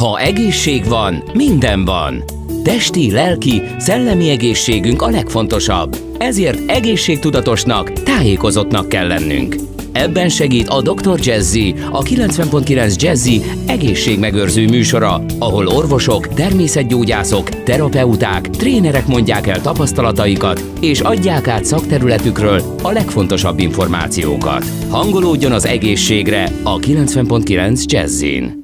Ha egészség van, minden van. Testi, lelki, szellemi egészségünk a legfontosabb. Ezért egészségtudatosnak, tájékozottnak kell lennünk. Ebben segít a Dr. Jazzy, a 90.9 Jazzy egészségmegőrző műsora, ahol orvosok, természetgyógyászok, terapeuták, trénerek mondják el tapasztalataikat, és adják át szakterületükről a legfontosabb információkat. Hangolódjon az egészségre a 90.9 Jazzin.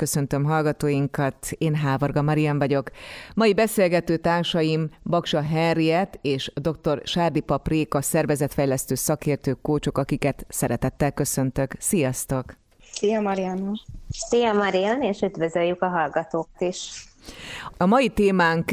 Köszöntöm hallgatóinkat, én Hávarga Marian vagyok. Mai beszélgető társaim Baksa Henriett és dr. Sárdi Papréka szervezetfejlesztő szakértő kócsok, akiket szeretettel köszöntök. Sziasztok! Szia Marianna! Szia Marian, és üdvözöljük a hallgatókat is! A mai témánk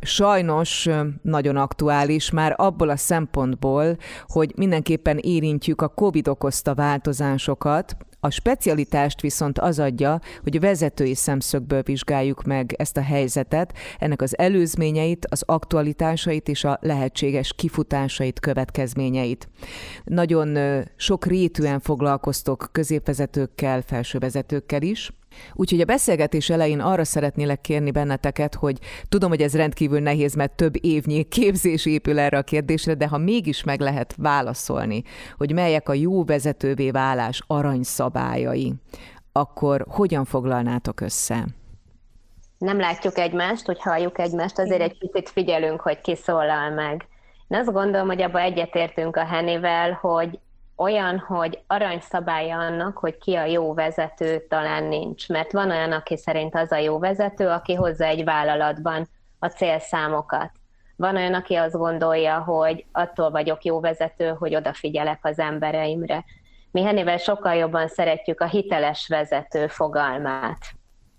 sajnos nagyon aktuális, már abból a szempontból, hogy mindenképpen érintjük a COVID okozta változásokat, a specialitást viszont az adja, hogy vezetői szemszögből vizsgáljuk meg ezt a helyzetet, ennek az előzményeit, az aktualitásait és a lehetséges kifutásait, következményeit. Nagyon sok rétűen foglalkoztok középvezetőkkel, felsővezetőkkel is, Úgyhogy a beszélgetés elején arra szeretnélek kérni benneteket, hogy tudom, hogy ez rendkívül nehéz, mert több évnyi képzés épül erre a kérdésre, de ha mégis meg lehet válaszolni, hogy melyek a jó vezetővé válás aranyszabályai, akkor hogyan foglalnátok össze? Nem látjuk egymást, hogy halljuk egymást, azért egy kicsit figyelünk, hogy ki szólal meg. Én azt gondolom, hogy abba egyetértünk a Henivel, hogy olyan, hogy aranyszabálya annak, hogy ki a jó vezető, talán nincs. Mert van olyan, aki szerint az a jó vezető, aki hozza egy vállalatban a célszámokat. Van olyan, aki azt gondolja, hogy attól vagyok jó vezető, hogy odafigyelek az embereimre. Mi Henivel sokkal jobban szeretjük a hiteles vezető fogalmát.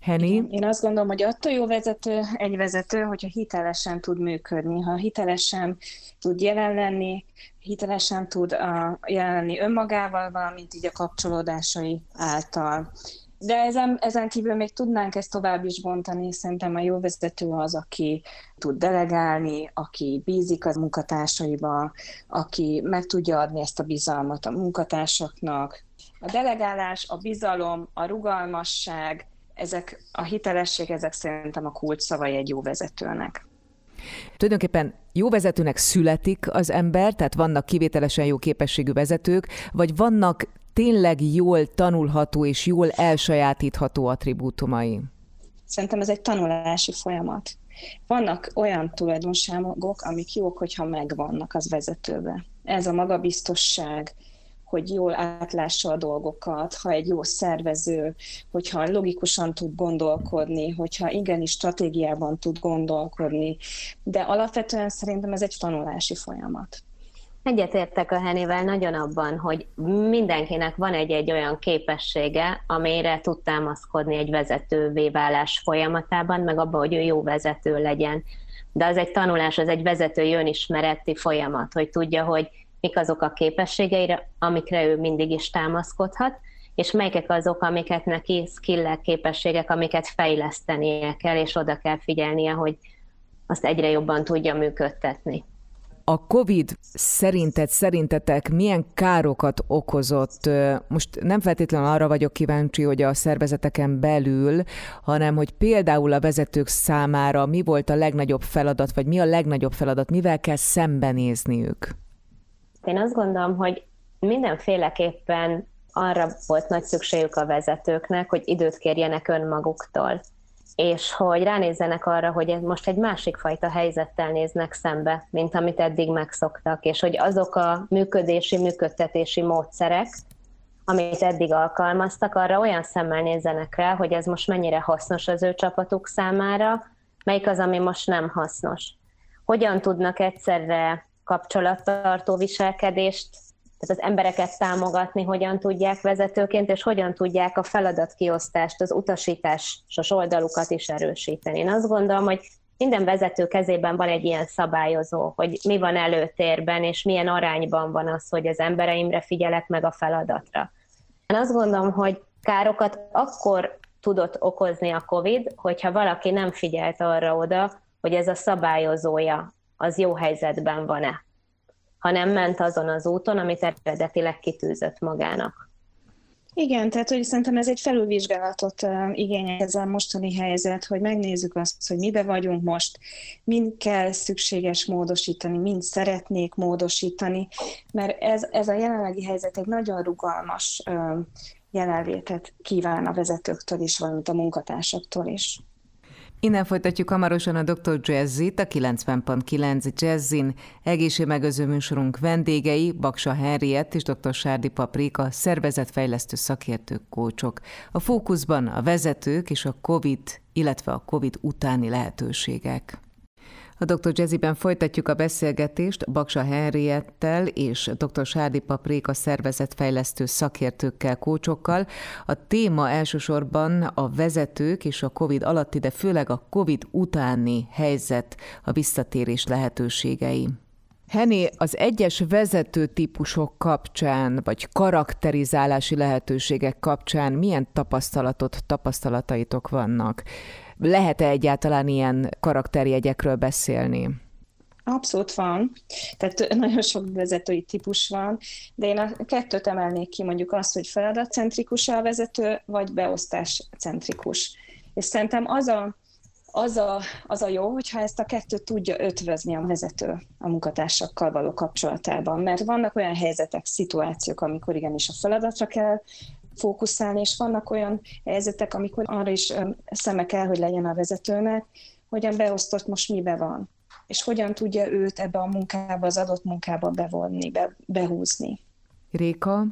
Henny? Én azt gondolom, hogy attól jó vezető egy vezető, hogyha hitelesen tud működni, ha hitelesen tud jelen lenni, hitelesen tud a, jelen lenni önmagával, valamint így a kapcsolódásai által. De ezen, ezen kívül még tudnánk ezt tovább is bontani, szerintem a jó vezető az, aki tud delegálni, aki bízik az munkatársaiba, aki meg tudja adni ezt a bizalmat a munkatársaknak. A delegálás, a bizalom, a rugalmasság, ezek a hitelesség, ezek szerintem a kulcs szavai egy jó vezetőnek. Tulajdonképpen jó vezetőnek születik az ember, tehát vannak kivételesen jó képességű vezetők, vagy vannak tényleg jól tanulható és jól elsajátítható attribútumai? Szerintem ez egy tanulási folyamat. Vannak olyan tulajdonságok, amik jók, hogyha megvannak az vezetőbe. Ez a magabiztosság, hogy jól átlássa a dolgokat, ha egy jó szervező, hogyha logikusan tud gondolkodni, hogyha igenis stratégiában tud gondolkodni. De alapvetően szerintem ez egy tanulási folyamat. Egyetértek a Henivel nagyon abban, hogy mindenkinek van egy-egy olyan képessége, amire tud támaszkodni egy vezetővé válás folyamatában, meg abban, hogy ő jó vezető legyen. De az egy tanulás, az egy vezetői önismereti folyamat, hogy tudja, hogy mik azok a képességeire, amikre ő mindig is támaszkodhat, és melyek azok, amiket neki skillek, képességek, amiket fejlesztenie kell, és oda kell figyelnie, hogy azt egyre jobban tudja működtetni. A COVID szerinted, szerintetek milyen károkat okozott? Most nem feltétlenül arra vagyok kíváncsi, hogy a szervezeteken belül, hanem hogy például a vezetők számára mi volt a legnagyobb feladat, vagy mi a legnagyobb feladat, mivel kell szembenézniük? Én azt gondolom, hogy mindenféleképpen arra volt nagy szükségük a vezetőknek, hogy időt kérjenek önmaguktól, és hogy ránézzenek arra, hogy most egy másik fajta helyzettel néznek szembe, mint amit eddig megszoktak, és hogy azok a működési, működtetési módszerek, amit eddig alkalmaztak, arra olyan szemmel nézzenek rá, hogy ez most mennyire hasznos az ő csapatuk számára, melyik az, ami most nem hasznos. Hogyan tudnak egyszerre kapcsolattartó viselkedést, tehát az embereket támogatni, hogyan tudják vezetőként, és hogyan tudják a feladatkiosztást, az utasításos oldalukat is erősíteni. Én azt gondolom, hogy minden vezető kezében van egy ilyen szabályozó, hogy mi van előtérben, és milyen arányban van az, hogy az embereimre figyelek meg a feladatra. Én azt gondolom, hogy károkat akkor tudott okozni a COVID, hogyha valaki nem figyelt arra oda, hogy ez a szabályozója az jó helyzetben van-e, hanem ment azon az úton, amit eredetileg kitűzött magának. Igen, tehát hogy szerintem ez egy felülvizsgálatot igényel ez a mostani helyzet, hogy megnézzük azt, hogy mibe vagyunk most, mind kell szükséges módosítani, mind szeretnék módosítani, mert ez, ez a jelenlegi helyzet egy nagyon rugalmas jelenlétet kíván a vezetőktől is, valamint a munkatársaktól is. Innen folytatjuk hamarosan a Dr. Jazzit, a 90.9 Jazzin. Egészségmegőző műsorunk vendégei, Baksa Henriett és dr. Sárdi Paprika, szervezetfejlesztő szakértők, kócsok. A fókuszban a vezetők és a COVID, illetve a COVID utáni lehetőségek. A Dr. Jazziben folytatjuk a beszélgetést Baksa Henriettel és Dr. Sádi Papréka szervezetfejlesztő szakértőkkel, kócsokkal. A téma elsősorban a vezetők és a COVID alatti, de főleg a COVID utáni helyzet, a visszatérés lehetőségei. Henné, az egyes vezető típusok kapcsán, vagy karakterizálási lehetőségek kapcsán milyen tapasztalatot, tapasztalataitok vannak? Lehet-e egyáltalán ilyen karakterjegyekről beszélni? Abszolút van. Tehát nagyon sok vezetői típus van, de én a kettőt emelnék ki, mondjuk azt, hogy feladatcentrikus a vezető, vagy beosztáscentrikus. És szerintem az a, az a, az a jó, hogyha ezt a kettőt tudja ötvözni a vezető a munkatársakkal való kapcsolatában, mert vannak olyan helyzetek, szituációk, amikor igenis a feladatra kell fókuszálni, és vannak olyan helyzetek, amikor arra is szeme kell, hogy legyen a vezetőnek, hogyan beosztott most mibe van, és hogyan tudja őt ebbe a munkába, az adott munkába bevonni, be, behúzni. Réka?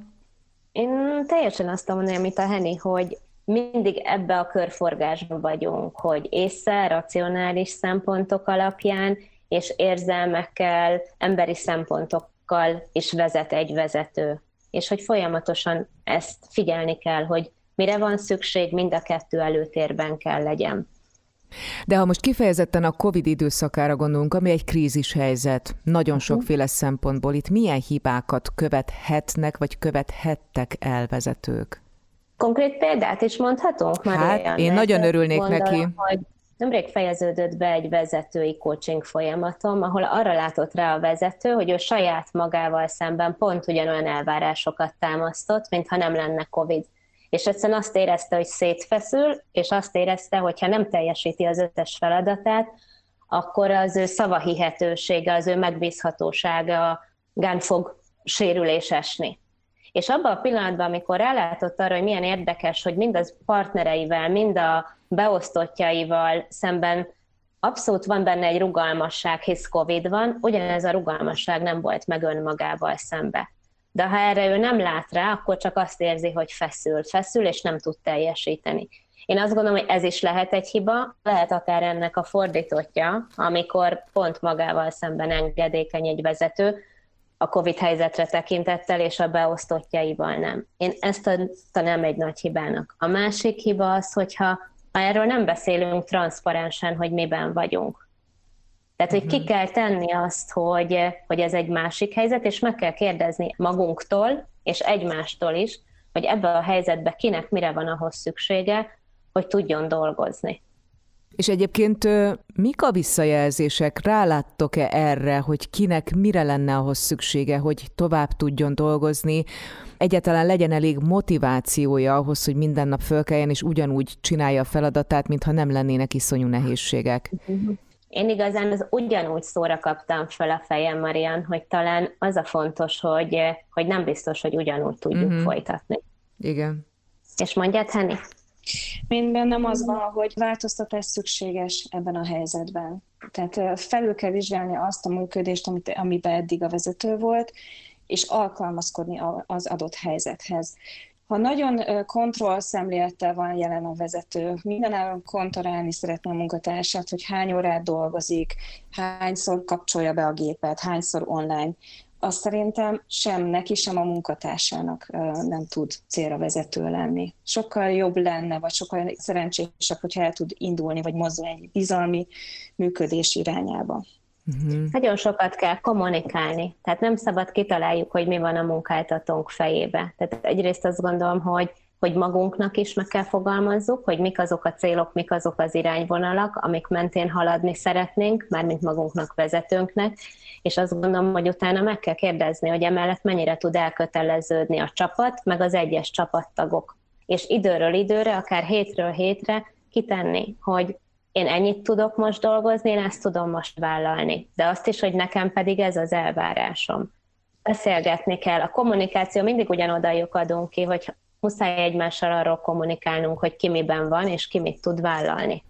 Én teljesen azt mondom, amit a Heni, hogy mindig ebbe a körforgásba vagyunk, hogy észre, racionális szempontok alapján, és érzelmekkel, emberi szempontokkal is vezet egy vezető és hogy folyamatosan ezt figyelni kell, hogy mire van szükség, mind a kettő előtérben kell legyen. De ha most kifejezetten a COVID időszakára gondolunk, ami egy krízis helyzet, nagyon uh-huh. sokféle szempontból, itt milyen hibákat követhetnek, vagy követhettek el vezetők? Konkrét példát is mondhatunk? Hát, én nagyon örülnék gondolom, neki. Hogy Nemrég fejeződött be egy vezetői coaching folyamatom, ahol arra látott rá a vezető, hogy ő saját magával szemben pont ugyanolyan elvárásokat támasztott, mintha nem lenne COVID. És egyszerűen azt érezte, hogy szétfeszül, és azt érezte, hogy ha nem teljesíti az összes feladatát, akkor az ő szavahihetősége, az ő megbízhatósága gán fog sérülés esni. És abban a pillanatban, amikor rálátott arra, hogy milyen érdekes, hogy mind az partnereivel, mind a beosztottjaival szemben abszolút van benne egy rugalmasság, hisz Covid van, ugyanez a rugalmasság nem volt meg önmagával szembe. De ha erre ő nem lát rá, akkor csak azt érzi, hogy feszül, feszül, és nem tud teljesíteni. Én azt gondolom, hogy ez is lehet egy hiba, lehet akár ennek a fordítottja, amikor pont magával szemben engedékeny egy vezető, a COVID helyzetre tekintettel, és a beosztottjaival nem. Én ezt nem egy nagy hibának. A másik hiba az, hogyha erről nem beszélünk transzparensen, hogy miben vagyunk. Tehát, hogy ki mhm. kell tenni azt, hogy, hogy ez egy másik helyzet, és meg kell kérdezni magunktól, és egymástól is, hogy ebbe a helyzetbe kinek mire van ahhoz szüksége, hogy tudjon dolgozni. És egyébként mik a visszajelzések? Ráláttok-e erre, hogy kinek mire lenne ahhoz szüksége, hogy tovább tudjon dolgozni? Egyáltalán legyen elég motivációja ahhoz, hogy minden nap fölkeljen és ugyanúgy csinálja a feladatát, mintha nem lennének iszonyú nehézségek? Én igazán az ugyanúgy szóra kaptam fel a fejem, Marian, hogy talán az a fontos, hogy, hogy nem biztos, hogy ugyanúgy tudjuk uh-huh. folytatni. Igen. És mondjad, Henny? Én bennem az van, hogy változtatás szükséges ebben a helyzetben. Tehát felül kell vizsgálni azt a működést, amit, amiben eddig a vezető volt, és alkalmazkodni az adott helyzethez. Ha nagyon kontrollszemlélettel van jelen a vezető, mindenáron kontrollálni szeretne a munkatársát, hogy hány órát dolgozik, hányszor kapcsolja be a gépet, hányszor online, az szerintem sem neki, sem a munkatársának nem tud célra vezető lenni. Sokkal jobb lenne, vagy sokkal szerencsésebb, hogyha el tud indulni, vagy mozdulni egy bizalmi működés irányába. Uh-huh. Nagyon sokat kell kommunikálni, tehát nem szabad kitaláljuk, hogy mi van a munkáltatónk fejébe. Tehát egyrészt azt gondolom, hogy hogy magunknak is meg kell fogalmazzuk, hogy mik azok a célok, mik azok az irányvonalak, amik mentén haladni szeretnénk, mármint magunknak, vezetőnknek, és azt gondolom, hogy utána meg kell kérdezni, hogy emellett mennyire tud elköteleződni a csapat, meg az egyes csapattagok. És időről időre, akár hétről hétre kitenni, hogy én ennyit tudok most dolgozni, én ezt tudom most vállalni. De azt is, hogy nekem pedig ez az elvárásom. Beszélgetni kell. A kommunikáció mindig ugyanoda lyukadunk ki, hogy muszáj egymással arról kommunikálnunk, hogy ki miben van, és ki mit tud vállalni.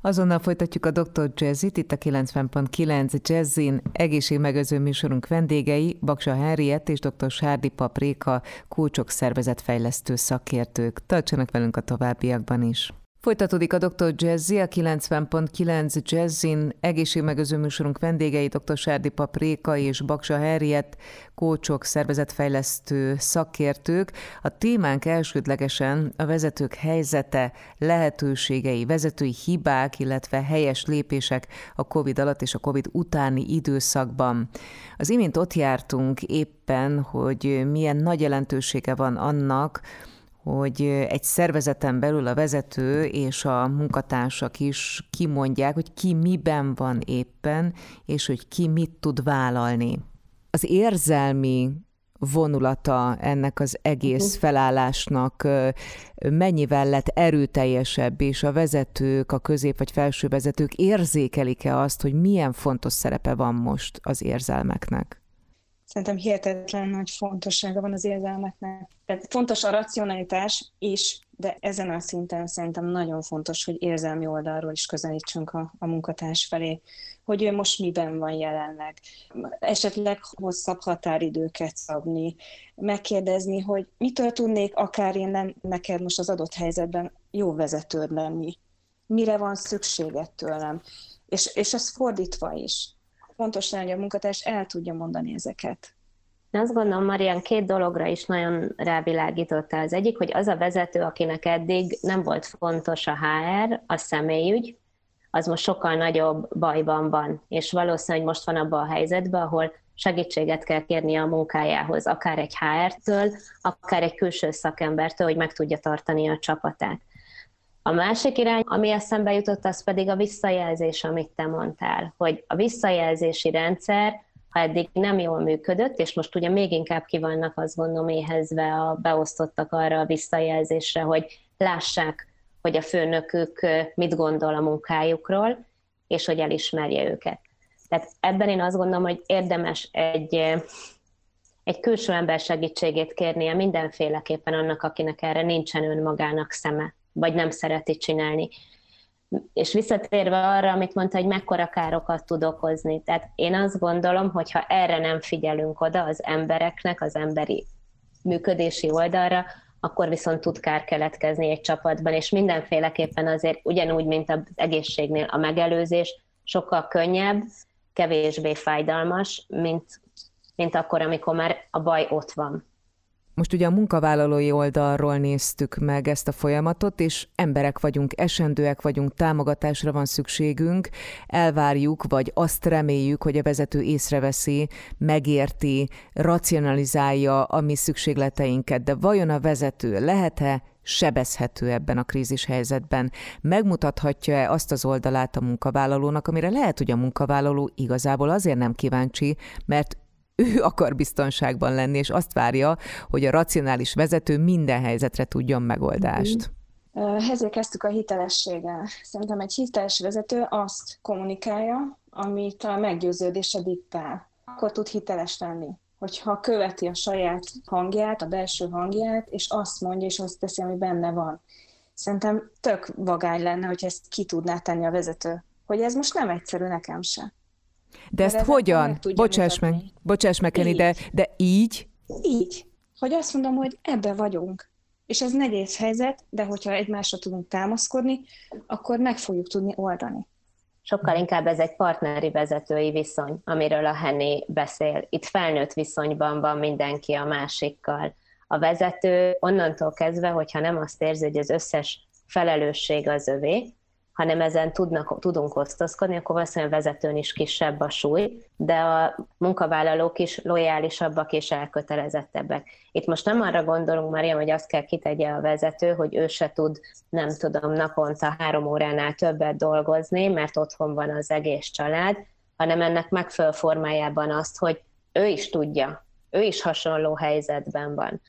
Azonnal folytatjuk a Dr. Jazzit, itt a 90.9 Jazzin egészségmegőző műsorunk vendégei, Baksa Henriett és dr. Sárdi Papréka, kulcsok szervezetfejlesztő szakértők. Tartsanak velünk a továbbiakban is. Folytatódik a Dr. Jazzy, a 90.9 Jazzin egészségmegőző műsorunk vendégei dr. Sárdi Papréka és Baksa Herriet, kócsok, szervezetfejlesztő szakértők. A témánk elsődlegesen a vezetők helyzete, lehetőségei, vezetői hibák, illetve helyes lépések a COVID alatt és a COVID utáni időszakban. Az imént ott jártunk éppen, hogy milyen nagy jelentősége van annak, hogy egy szervezeten belül a vezető és a munkatársak is kimondják, hogy ki miben van éppen, és hogy ki mit tud vállalni. Az érzelmi vonulata ennek az egész mhm. felállásnak mennyivel lett erőteljesebb, és a vezetők, a közép vagy felső vezetők érzékelik-e azt, hogy milyen fontos szerepe van most az érzelmeknek? Szerintem hihetetlen nagy fontossága van az érzelmeknek. Tehát fontos a racionalitás is, de ezen a szinten szerintem nagyon fontos, hogy érzelmi oldalról is közelítsünk a, a munkatárs felé, hogy ő most miben van jelenleg. Esetleg hosszabb határidőket szabni, megkérdezni, hogy mitől tudnék akár én neked most az adott helyzetben jó vezetőd lenni, mire van szükséged tőlem. És, és ez fordítva is fontos lenne, hogy a munkatárs el tudja mondani ezeket. Én azt gondolom, Marian két dologra is nagyon rávilágította. Az egyik, hogy az a vezető, akinek eddig nem volt fontos a HR, a személyügy, az most sokkal nagyobb bajban van, és valószínűleg most van abban a helyzetben, ahol segítséget kell kérni a munkájához, akár egy HR-től, akár egy külső szakembertől, hogy meg tudja tartani a csapatát. A másik irány, ami eszembe jutott, az pedig a visszajelzés, amit te mondtál, hogy a visszajelzési rendszer, ha eddig nem jól működött, és most ugye még inkább ki vannak azt gondolom éhezve a beosztottak arra a visszajelzésre, hogy lássák, hogy a főnökük mit gondol a munkájukról, és hogy elismerje őket. Tehát ebben én azt gondolom, hogy érdemes egy, egy külső ember segítségét kérnie mindenféleképpen annak, akinek erre nincsen önmagának szeme vagy nem szereti csinálni. És visszatérve arra, amit mondta, hogy mekkora károkat tud okozni. Tehát én azt gondolom, hogy ha erre nem figyelünk oda az embereknek, az emberi működési oldalra, akkor viszont tud kár keletkezni egy csapatban, és mindenféleképpen azért ugyanúgy, mint az egészségnél a megelőzés, sokkal könnyebb, kevésbé fájdalmas, mint, mint akkor, amikor már a baj ott van. Most ugye a munkavállalói oldalról néztük meg ezt a folyamatot, és emberek vagyunk, esendőek vagyunk, támogatásra van szükségünk, elvárjuk, vagy azt reméljük, hogy a vezető észreveszi, megérti, racionalizálja a mi szükségleteinket, de vajon a vezető lehet-e sebezhető ebben a krízis helyzetben? Megmutathatja-e azt az oldalát a munkavállalónak, amire lehet, hogy a munkavállaló igazából azért nem kíváncsi, mert ő akar biztonságban lenni, és azt várja, hogy a racionális vezető minden helyzetre tudjon megoldást. Ezért kezdtük a hitelességgel. Szerintem egy hiteles vezető azt kommunikálja, amit a meggyőződése diktál. Akkor tud hiteles lenni hogyha követi a saját hangját, a belső hangját, és azt mondja, és azt teszi, ami benne van. Szerintem tök vagány lenne, hogy ezt ki tudná tenni a vezető. Hogy ez most nem egyszerű nekem se. De ezt hogyan? Bocsáss meg, bocsáss meg, Kenny, de, de így? Így. Hogy azt mondom, hogy ebbe vagyunk. És ez nehéz helyzet, de hogyha egymásra tudunk támaszkodni, akkor meg fogjuk tudni oldani. Sokkal inkább ez egy partneri vezetői viszony, amiről a Henny beszél. Itt felnőtt viszonyban van mindenki a másikkal. A vezető onnantól kezdve, hogyha nem azt érzi, hogy az összes felelősség az övé, hanem ezen tudnak, tudunk osztozkodni, akkor valószínűleg a vezetőn is kisebb a súly, de a munkavállalók is lojálisabbak és elkötelezettebbek. Itt most nem arra gondolunk, Maria, hogy azt kell kitegye a vezető, hogy ő se tud, nem tudom, naponta három óránál többet dolgozni, mert otthon van az egész család, hanem ennek megfelelő formájában azt, hogy ő is tudja, ő is hasonló helyzetben van.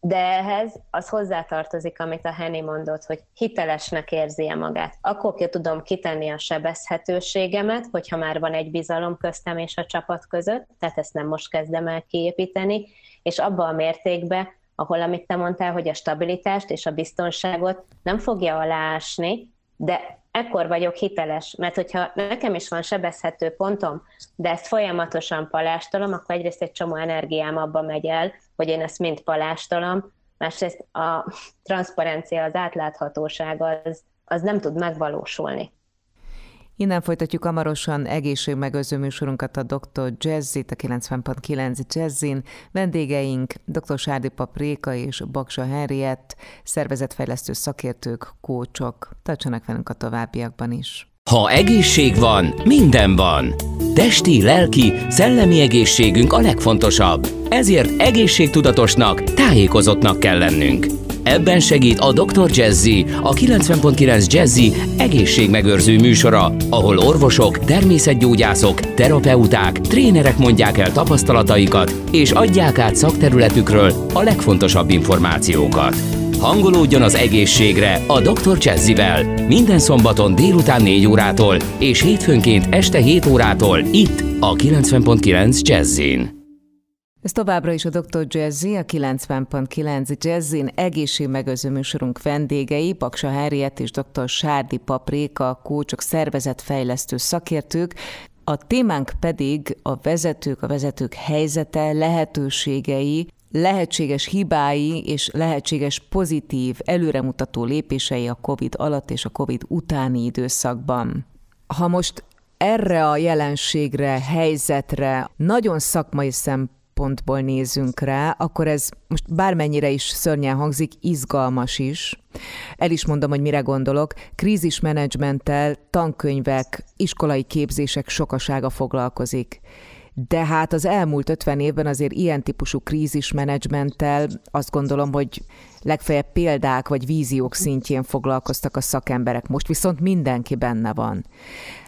De ehhez az hozzátartozik, amit a Henny mondott, hogy hitelesnek érzi -e magát. Akkor ki tudom kitenni a sebezhetőségemet, hogyha már van egy bizalom köztem és a csapat között, tehát ezt nem most kezdem el kiépíteni, és abba a mértékbe, ahol, amit te mondtál, hogy a stabilitást és a biztonságot nem fogja aláásni, de ekkor vagyok hiteles, mert hogyha nekem is van sebezhető pontom, de ezt folyamatosan palástolom, akkor egyrészt egy csomó energiám abba megy el, hogy én ezt mind palástolom, másrészt a transzparencia, az átláthatóság az, az nem tud megvalósulni. Innen folytatjuk hamarosan egészségmegőző műsorunkat a Dr. Jazzit, a 90.9 Jazzin. Vendégeink dr. Sárdi Papréka és Baksa Henriett, szervezetfejlesztő szakértők, kócsok. Tartsanak velünk a továbbiakban is. Ha egészség van, minden van. Testi, lelki, szellemi egészségünk a legfontosabb. Ezért egészségtudatosnak, tájékozottnak kell lennünk. Ebben segít a Dr. Jazzy, a 90.9 Jazzy egészségmegőrző műsora, ahol orvosok, természetgyógyászok, terapeuták, trénerek mondják el tapasztalataikat, és adják át szakterületükről a legfontosabb információkat. Hangolódjon az egészségre a Dr. Jazzy-vel minden szombaton délután 4 órától és hétfőnként este 7 órától itt a 90.9 Jazzin. Ez továbbra is a Dr. Jazzy, a 90.9 Jazzin egészségmegőző műsorunk vendégei, Baksa Henriett és dr. Sárdi Papréka, kócsok, szervezetfejlesztő szakértők. A témánk pedig a vezetők, a vezetők helyzete, lehetőségei, lehetséges hibái és lehetséges pozitív, előremutató lépései a COVID alatt és a COVID utáni időszakban. Ha most erre a jelenségre, helyzetre nagyon szakmai szempont szempontból nézünk rá, akkor ez most bármennyire is szörnyen hangzik, izgalmas is. El is mondom, hogy mire gondolok. Krízismenedzsmenttel, tankönyvek, iskolai képzések sokasága foglalkozik. De hát az elmúlt 50 évben azért ilyen típusú krízismenedzsmenttel azt gondolom, hogy legfeljebb példák vagy víziók szintjén foglalkoztak a szakemberek. Most viszont mindenki benne van.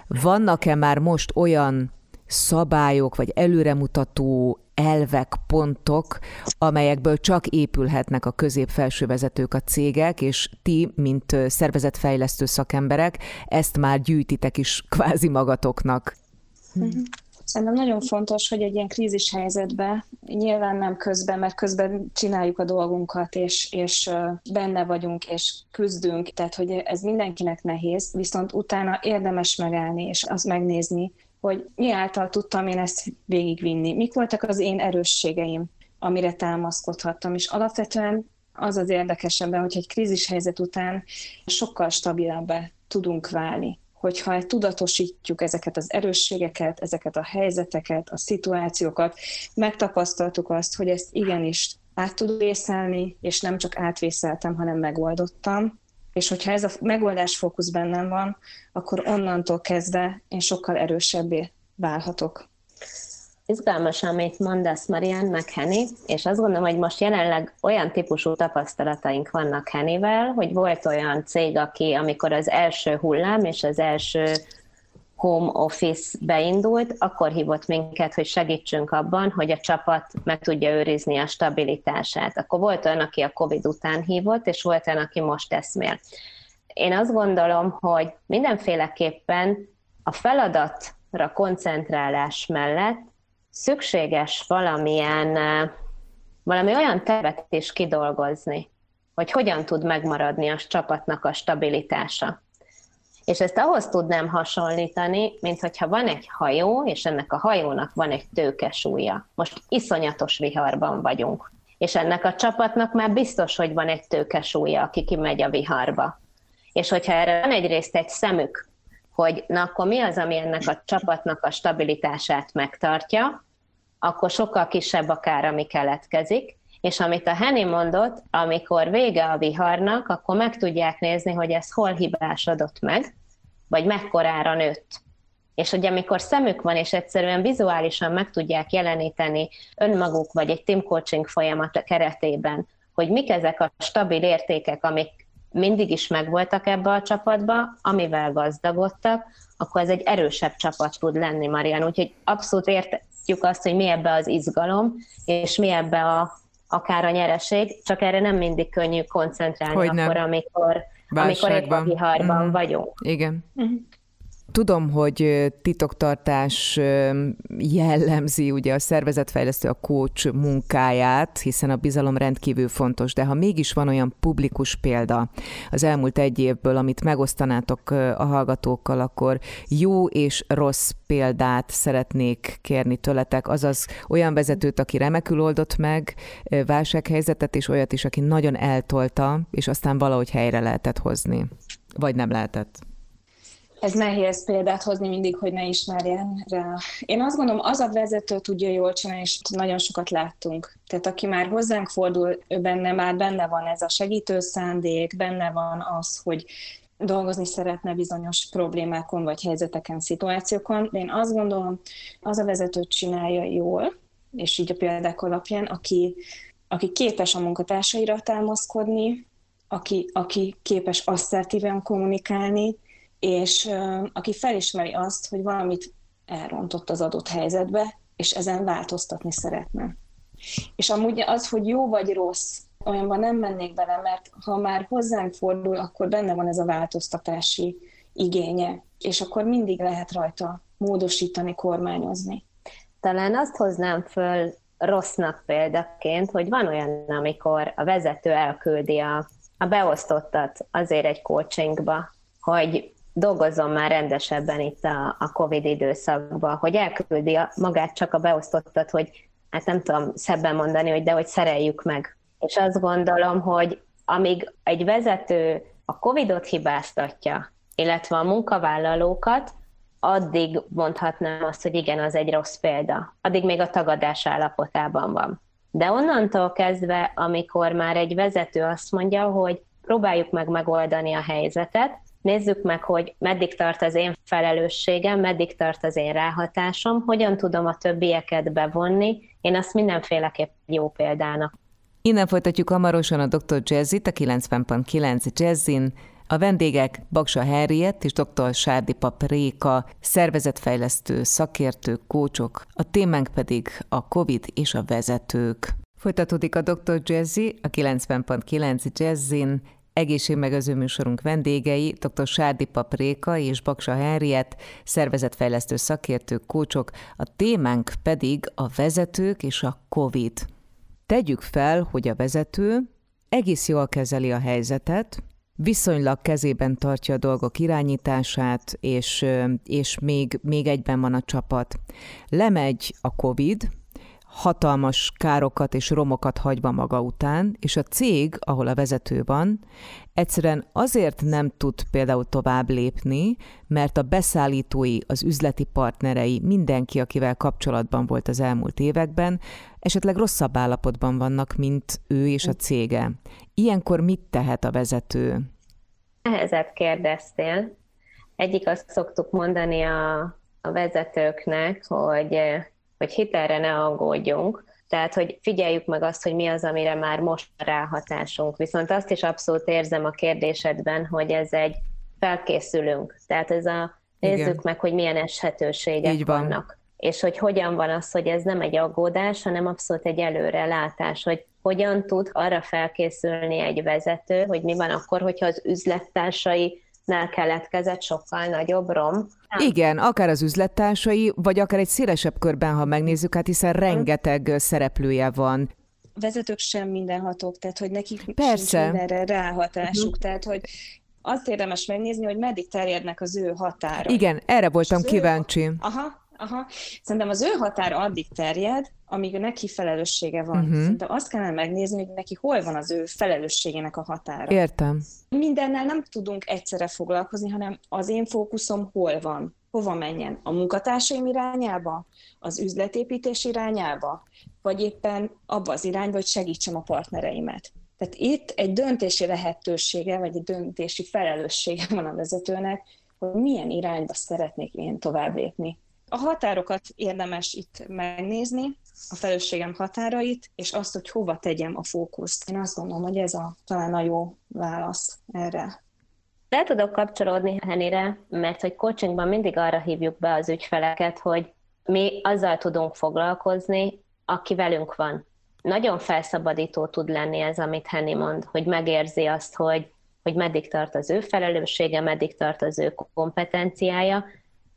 Vannak-e már most olyan szabályok, vagy előremutató elvek, pontok, amelyekből csak épülhetnek a közép-felső vezetők, a cégek, és ti, mint szervezetfejlesztő szakemberek, ezt már gyűjtitek is kvázi magatoknak. Mhm. Szerintem nagyon fontos, hogy egy ilyen krízis helyzetben, nyilván nem közben, mert közben csináljuk a dolgunkat, és, és benne vagyunk, és küzdünk, tehát hogy ez mindenkinek nehéz, viszont utána érdemes megállni, és azt megnézni, hogy mi által tudtam én ezt végigvinni, mik voltak az én erősségeim, amire támaszkodhattam, és alapvetően az az érdekesebben, hogy egy krízis helyzet után sokkal stabilabbá tudunk válni. Hogyha tudatosítjuk ezeket az erősségeket, ezeket a helyzeteket, a szituációkat, megtapasztaltuk azt, hogy ezt igenis át tud vészelni, és nem csak átvészeltem, hanem megoldottam, és hogyha ez a megoldás fókusz bennem van, akkor onnantól kezdve én sokkal erősebbé válhatok. Izgalmas, amit mondasz Marian meg Henny, és azt gondolom, hogy most jelenleg olyan típusú tapasztalataink vannak Hennyvel, hogy volt olyan cég, aki amikor az első hullám és az első home office beindult, akkor hívott minket, hogy segítsünk abban, hogy a csapat meg tudja őrizni a stabilitását. Akkor volt olyan, aki a COVID után hívott, és volt olyan, aki most eszmél. Én azt gondolom, hogy mindenféleképpen a feladatra koncentrálás mellett szükséges valamilyen, valami olyan tervet is kidolgozni, hogy hogyan tud megmaradni a csapatnak a stabilitása. És ezt ahhoz tudnám hasonlítani, mint hogyha van egy hajó, és ennek a hajónak van egy tőkesúlya. Most iszonyatos viharban vagyunk. És ennek a csapatnak már biztos, hogy van egy tőkesúlya, aki kimegy a viharba. És hogyha erre van egyrészt egy szemük, hogy na akkor mi az, ami ennek a csapatnak a stabilitását megtartja, akkor sokkal kisebb a kár, ami keletkezik, és amit a Henny mondott, amikor vége a viharnak, akkor meg tudják nézni, hogy ez hol hibásodott meg, vagy mekkorára nőtt. És hogy amikor szemük van, és egyszerűen vizuálisan meg tudják jeleníteni önmaguk, vagy egy team coaching folyamat keretében, hogy mik ezek a stabil értékek, amik mindig is megvoltak ebbe a csapatba, amivel gazdagodtak, akkor ez egy erősebb csapat tud lenni, Marian. Úgyhogy abszolút értjük azt, hogy mi ebbe az izgalom, és mi ebbe a, akár a nyereség, csak erre nem mindig könnyű koncentrálni hogy akkor, nem. Amikor, amikor a viharban mm. vagyunk. Igen. Mm. Tudom, hogy titoktartás jellemzi ugye a szervezetfejlesztő, a coach munkáját, hiszen a bizalom rendkívül fontos, de ha mégis van olyan publikus példa az elmúlt egy évből, amit megosztanátok a hallgatókkal, akkor jó és rossz példát szeretnék kérni tőletek, azaz olyan vezetőt, aki remekül oldott meg válsághelyzetet, és olyat is, aki nagyon eltolta, és aztán valahogy helyre lehetett hozni. Vagy nem lehetett ez nehéz példát hozni mindig, hogy ne ismerjen rá. Én azt gondolom, az a vezető tudja jól csinálni, és nagyon sokat láttunk. Tehát aki már hozzánk fordul, ő benne már benne van ez a segítő szándék, benne van az, hogy dolgozni szeretne bizonyos problémákon, vagy helyzeteken, szituációkon. De én azt gondolom, az a vezető csinálja jól, és így a példák alapján, aki, aki képes a munkatársaira támaszkodni, aki, aki képes asszertíven kommunikálni, és aki felismeri azt, hogy valamit elrontott az adott helyzetbe, és ezen változtatni szeretne. És amúgy az, hogy jó vagy rossz, olyanban nem mennék bele, mert ha már hozzánk fordul, akkor benne van ez a változtatási igénye, és akkor mindig lehet rajta módosítani, kormányozni. Talán azt hoznám föl rossznak példaként, hogy van olyan, amikor a vezető elküldi a, a beosztottat azért egy coachingba, hogy dolgozzon már rendesebben itt a, a COVID időszakban, hogy elküldi a, magát csak a beosztottat, hogy hát nem tudom szebben mondani, hogy de hogy szereljük meg. És azt gondolom, hogy amíg egy vezető a COVID-ot hibáztatja, illetve a munkavállalókat, addig mondhatnám azt, hogy igen, az egy rossz példa. Addig még a tagadás állapotában van. De onnantól kezdve, amikor már egy vezető azt mondja, hogy próbáljuk meg megoldani a helyzetet, nézzük meg, hogy meddig tart az én felelősségem, meddig tart az én ráhatásom, hogyan tudom a többieket bevonni. Én azt mindenféleképp jó példának. Innen folytatjuk hamarosan a Dr. Jazzit, a 90.9 Jazzin. A vendégek Baksa Henriett és dr. Sárdi Réka, szervezetfejlesztő, szakértők, kócsok, a témánk pedig a COVID és a vezetők. Folytatódik a Dr. Jazzy, a 90.9 Jazzin, Egészségmegőző műsorunk vendégei dr. Sárdi Papréka és Baksa Henriett, szervezetfejlesztő szakértők, kócsok, a témánk pedig a vezetők és a COVID. Tegyük fel, hogy a vezető egész jól kezeli a helyzetet, viszonylag kezében tartja a dolgok irányítását, és, és még, még egyben van a csapat. Lemegy a COVID, hatalmas károkat és romokat hagyva maga után, és a cég, ahol a vezető van, egyszerűen azért nem tud például tovább lépni, mert a beszállítói, az üzleti partnerei, mindenki, akivel kapcsolatban volt az elmúlt években, esetleg rosszabb állapotban vannak, mint ő és a cége. Ilyenkor mit tehet a vezető? Ehhezebb kérdeztél. Egyik azt szoktuk mondani a, a vezetőknek, hogy hogy hitelre ne aggódjunk, tehát, hogy figyeljük meg azt, hogy mi az, amire már most ráhatásunk. Viszont azt is abszolút érzem a kérdésedben, hogy ez egy felkészülünk. Tehát ez a nézzük Igen. meg, hogy milyen eshetőségek Így van. vannak. És hogy hogyan van az, hogy ez nem egy aggódás, hanem abszolút egy előrelátás, hogy hogyan tud arra felkészülni egy vezető, hogy mi van akkor, hogyha az üzlettársai nál keletkezett sokkal nagyobb rom. Nem. Igen, akár az üzlettársai, vagy akár egy szélesebb körben, ha megnézzük, hát hiszen rengeteg szereplője van. Vezetők sem mindenhatók, tehát hogy nekik Persze. mindenre ráhatásuk, uh-huh. tehát hogy azt érdemes megnézni, hogy meddig terjednek az ő határa. Igen, erre voltam kíváncsi. Ő... Aha, Aha. Szerintem az ő határa addig terjed, amíg neki felelőssége van. Uh-huh. Szerintem azt kellene megnézni, hogy neki hol van az ő felelősségének a határa. Értem. Mindennel nem tudunk egyszerre foglalkozni, hanem az én fókuszom hol van. Hova menjen? A munkatársaim irányába? Az üzletépítés irányába? Vagy éppen abba az irányba, hogy segítsem a partnereimet? Tehát itt egy döntési lehetősége, vagy egy döntési felelőssége van a vezetőnek, hogy milyen irányba szeretnék én tovább lépni. A határokat érdemes itt megnézni, a felelősségem határait, és azt, hogy hova tegyem a fókuszt. Én azt gondolom, hogy ez a, talán a jó válasz erre. Le tudok kapcsolódni Henire, mert hogy coachingban mindig arra hívjuk be az ügyfeleket, hogy mi azzal tudunk foglalkozni, aki velünk van. Nagyon felszabadító tud lenni ez, amit Henny mond, hogy megérzi azt, hogy, hogy meddig tart az ő felelőssége, meddig tart az ő kompetenciája,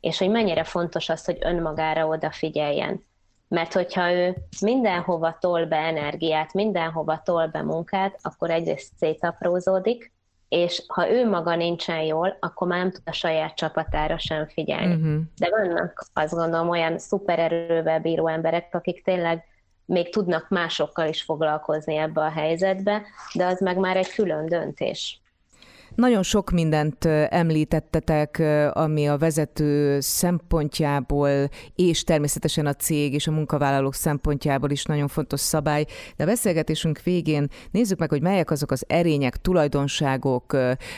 és hogy mennyire fontos az, hogy önmagára odafigyeljen. Mert hogyha ő mindenhova tol be energiát, mindenhova tol be munkát, akkor egyrészt szétaprózódik, és ha ő maga nincsen jól, akkor már nem tud a saját csapatára sem figyelni. Uh-huh. De vannak azt gondolom olyan szupererővel bíró emberek, akik tényleg még tudnak másokkal is foglalkozni ebbe a helyzetbe, de az meg már egy külön döntés. Nagyon sok mindent említettetek, ami a vezető szempontjából, és természetesen a cég és a munkavállalók szempontjából is nagyon fontos szabály, de a beszélgetésünk végén nézzük meg, hogy melyek azok az erények, tulajdonságok,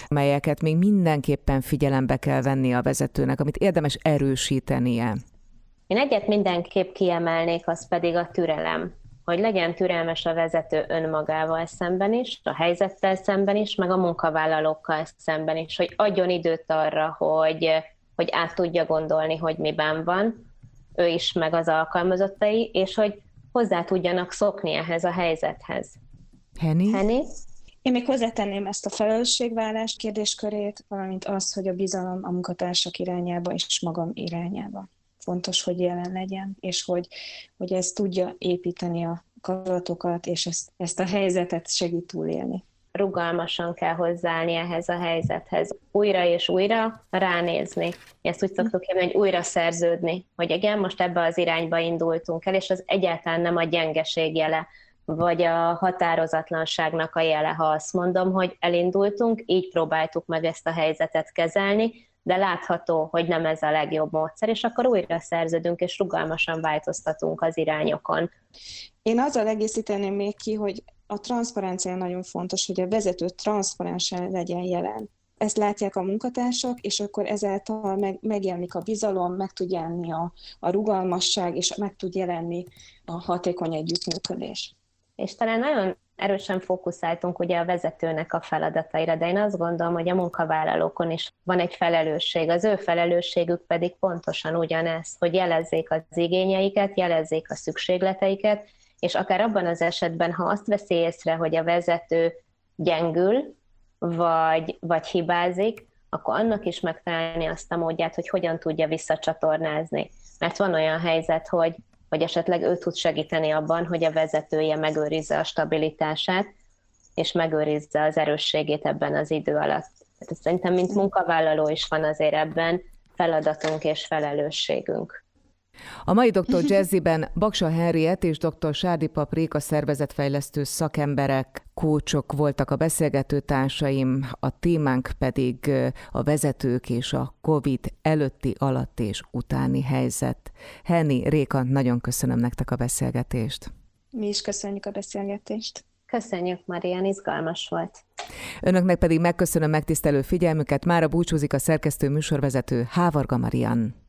melyeket még mindenképpen figyelembe kell venni a vezetőnek, amit érdemes erősítenie. Én egyet mindenképp kiemelnék, az pedig a türelem hogy legyen türelmes a vezető önmagával szemben is, a helyzettel szemben is, meg a munkavállalókkal szemben is, hogy adjon időt arra, hogy, hogy át tudja gondolni, hogy miben van, ő is, meg az alkalmazottai, és hogy hozzá tudjanak szokni ehhez a helyzethez. Henny? Henny? Én még hozzátenném ezt a felelősségvállás kérdéskörét, valamint azt, hogy a bizalom a munkatársak irányába és magam irányába fontos, hogy jelen legyen, és hogy, hogy ez tudja építeni a kapcsolatokat, és ezt, ezt a helyzetet segít túlélni. Rugalmasan kell hozzáállni ehhez a helyzethez. Újra és újra ránézni. Ezt úgy szoktuk hívni, hogy újra szerződni, hogy igen, most ebbe az irányba indultunk el, és az egyáltalán nem a gyengeség jele, vagy a határozatlanságnak a jele, ha azt mondom, hogy elindultunk, így próbáltuk meg ezt a helyzetet kezelni, de látható, hogy nem ez a legjobb módszer, és akkor újra szerződünk, és rugalmasan változtatunk az irányokon. Én azzal egészíteném még ki, hogy a transzparencia nagyon fontos, hogy a vezető transzparensen legyen jelen. Ezt látják a munkatársak, és akkor ezáltal meg, megjelenik a bizalom, meg tud jelenni a, a rugalmasság, és meg tud jelenni a hatékony együttműködés. És talán nagyon erősen fókuszáltunk ugye a vezetőnek a feladataira, de én azt gondolom, hogy a munkavállalókon is van egy felelősség. Az ő felelősségük pedig pontosan ugyanez, hogy jelezzék az igényeiket, jelezzék a szükségleteiket, és akár abban az esetben, ha azt veszi észre, hogy a vezető gyengül, vagy, vagy hibázik, akkor annak is megtalálni azt a módját, hogy hogyan tudja visszacsatornázni. Mert van olyan helyzet, hogy hogy esetleg ő tud segíteni abban, hogy a vezetője megőrizze a stabilitását, és megőrizze az erősségét ebben az idő alatt. Tehát szerintem, mint munkavállaló is van azért ebben feladatunk és felelősségünk. A mai Dr. Jazzyben Baksa Henriett és dr. Sárdi Papréka szervezetfejlesztő szakemberek, kócsok voltak a beszélgető társaim, a témánk pedig a vezetők és a COVID előtti, alatt és utáni helyzet. Henni, Réka, nagyon köszönöm nektek a beszélgetést. Mi is köszönjük a beszélgetést. Köszönjük, Marian, izgalmas volt. Önöknek pedig megköszönöm megtisztelő figyelmüket, mára búcsúzik a szerkesztő műsorvezető Hávarga Marian.